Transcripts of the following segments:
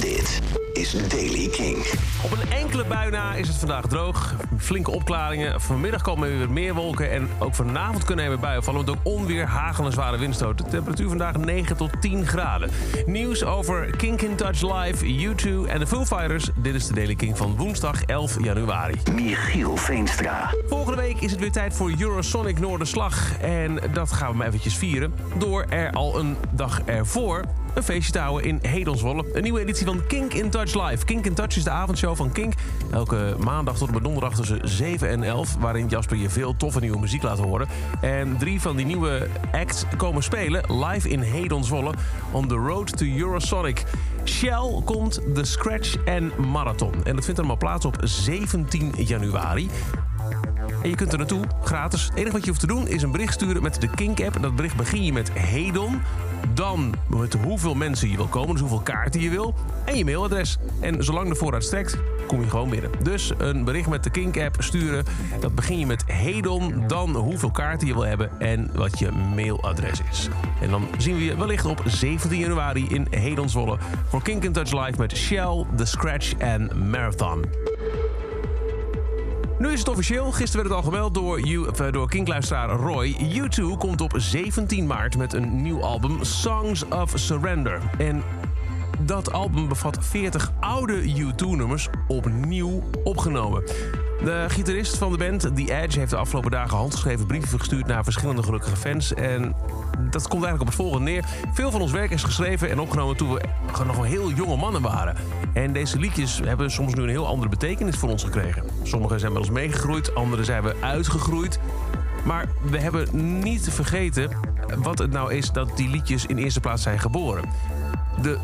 Dit is Daily King. Op een enkele bui na is het vandaag droog. Flinke opklaringen. Vanmiddag komen er weer meer wolken. En ook vanavond kunnen er weer buien vallen. Met ook onweer, hagel en zware windstoten. De temperatuur vandaag 9 tot 10 graden. Nieuws over Kink in Touch Live, U2 en de Foo Fighters. Dit is de Daily King van woensdag 11 januari. Michiel Veenstra. Volgende week is het weer tijd voor Eurosonic Noorderslag. En dat gaan we maar eventjes vieren. Door er al een dag ervoor een feestje te houden in Hedelswolle. Een nieuwe editie van Kink in Touch Live. Kink in Touch is de avondshow van Kink. Elke maandag tot en met donderdag tussen 7 en 11. Waarin Jasper je veel toffe nieuwe muziek laat horen. En drie van die nieuwe acts komen spelen live in Hedelswolle. On the road to Eurosonic. Shell komt de Scratch en Marathon. En dat vindt allemaal plaats op 17 januari. En je kunt er naartoe, gratis. Het enige wat je hoeft te doen is een bericht sturen met de Kink-app. Dat bericht begin je met Hedon. Dan met hoeveel mensen je wil komen, dus hoeveel kaarten je wil. En je mailadres. En zolang de voorraad strekt, kom je gewoon binnen. Dus een bericht met de Kink-app sturen. Dat begin je met Hedon. Dan hoeveel kaarten je wil hebben en wat je mailadres is. En dan zien we je wellicht op 17 januari in Hedonswolle... voor Kink in Touch Live met Shell, The Scratch en Marathon. Nu is het officieel. Gisteren werd het al gemeld door, of, door Kinkluisteraar Roy. U2 komt op 17 maart met een nieuw album, Songs of Surrender. En dat album bevat 40 oude U2-nummers opnieuw opgenomen. De gitarist van de band, The Edge, heeft de afgelopen dagen handgeschreven brieven gestuurd naar verschillende gelukkige fans. En dat komt eigenlijk op het volgende neer. Veel van ons werk is geschreven en opgenomen toen we nog heel jonge mannen waren. En deze liedjes hebben soms nu een heel andere betekenis voor ons gekregen. Sommige zijn met ons meegegroeid, andere zijn we uitgegroeid. Maar we hebben niet te vergeten wat het nou is dat die liedjes in eerste plaats zijn geboren. De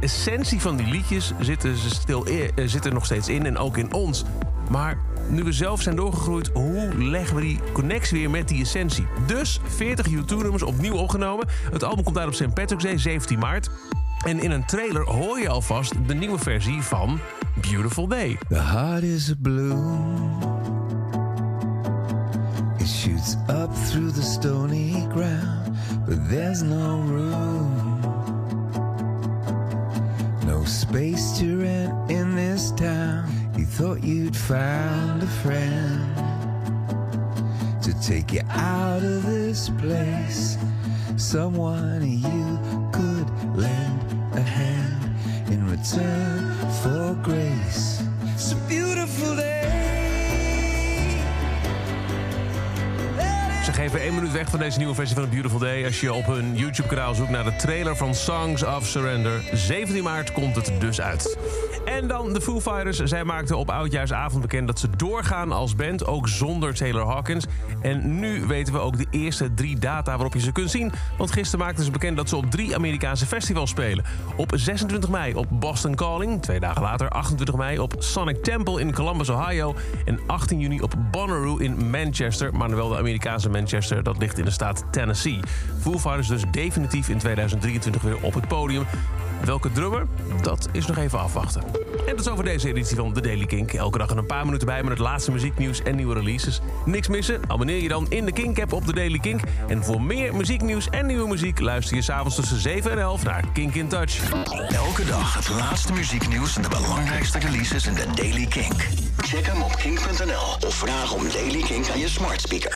essentie van die liedjes zit er, zit er nog steeds in en ook in ons. Maar nu we zelf zijn doorgegroeid, hoe leggen we die connectie weer met die essentie? Dus 40 U2-nummers opnieuw opgenomen. Het album komt uit op St. Patrick's Day, 17 maart. En in een trailer hoor je alvast de nieuwe versie van Beautiful Day. The heart is a. It shoots up through the stony ground, but there's no room. No space to rent in this town. Thought you'd found a friend to take you out of this place. Someone you could lend a hand in return for grace. Geven één minuut weg van deze nieuwe versie van A Beautiful Day... als je op hun YouTube-kanaal zoekt naar de trailer van Songs of Surrender. 17 maart komt het dus uit. En dan de Foo Fighters. Zij maakten op Oudjaarsavond bekend dat ze doorgaan als band... ook zonder Taylor Hawkins. En nu weten we ook de eerste drie data waarop je ze kunt zien. Want gisteren maakten ze bekend dat ze op drie Amerikaanse festivals spelen. Op 26 mei op Boston Calling. Twee dagen later 28 mei op Sonic Temple in Columbus, Ohio. En 18 juni op Bonnaroo in Manchester. Maar wel de Amerikaanse Manchester, dat ligt in de staat Tennessee. Foo Fighters dus definitief in 2023 weer op het podium. Welke drummer? Dat is nog even afwachten. En dat is over deze editie van The Daily Kink. Elke dag een paar minuten bij met het laatste muzieknieuws en nieuwe releases. Niks missen? Abonneer je dan in de Kink-app op The Daily Kink. En voor meer muzieknieuws en nieuwe muziek... luister je s'avonds tussen 7 en 11 naar Kink in Touch. Elke dag het laatste muzieknieuws en de belangrijkste releases in de Daily Kink. Check hem op kink.nl of vraag om Daily Kink aan je smart speaker.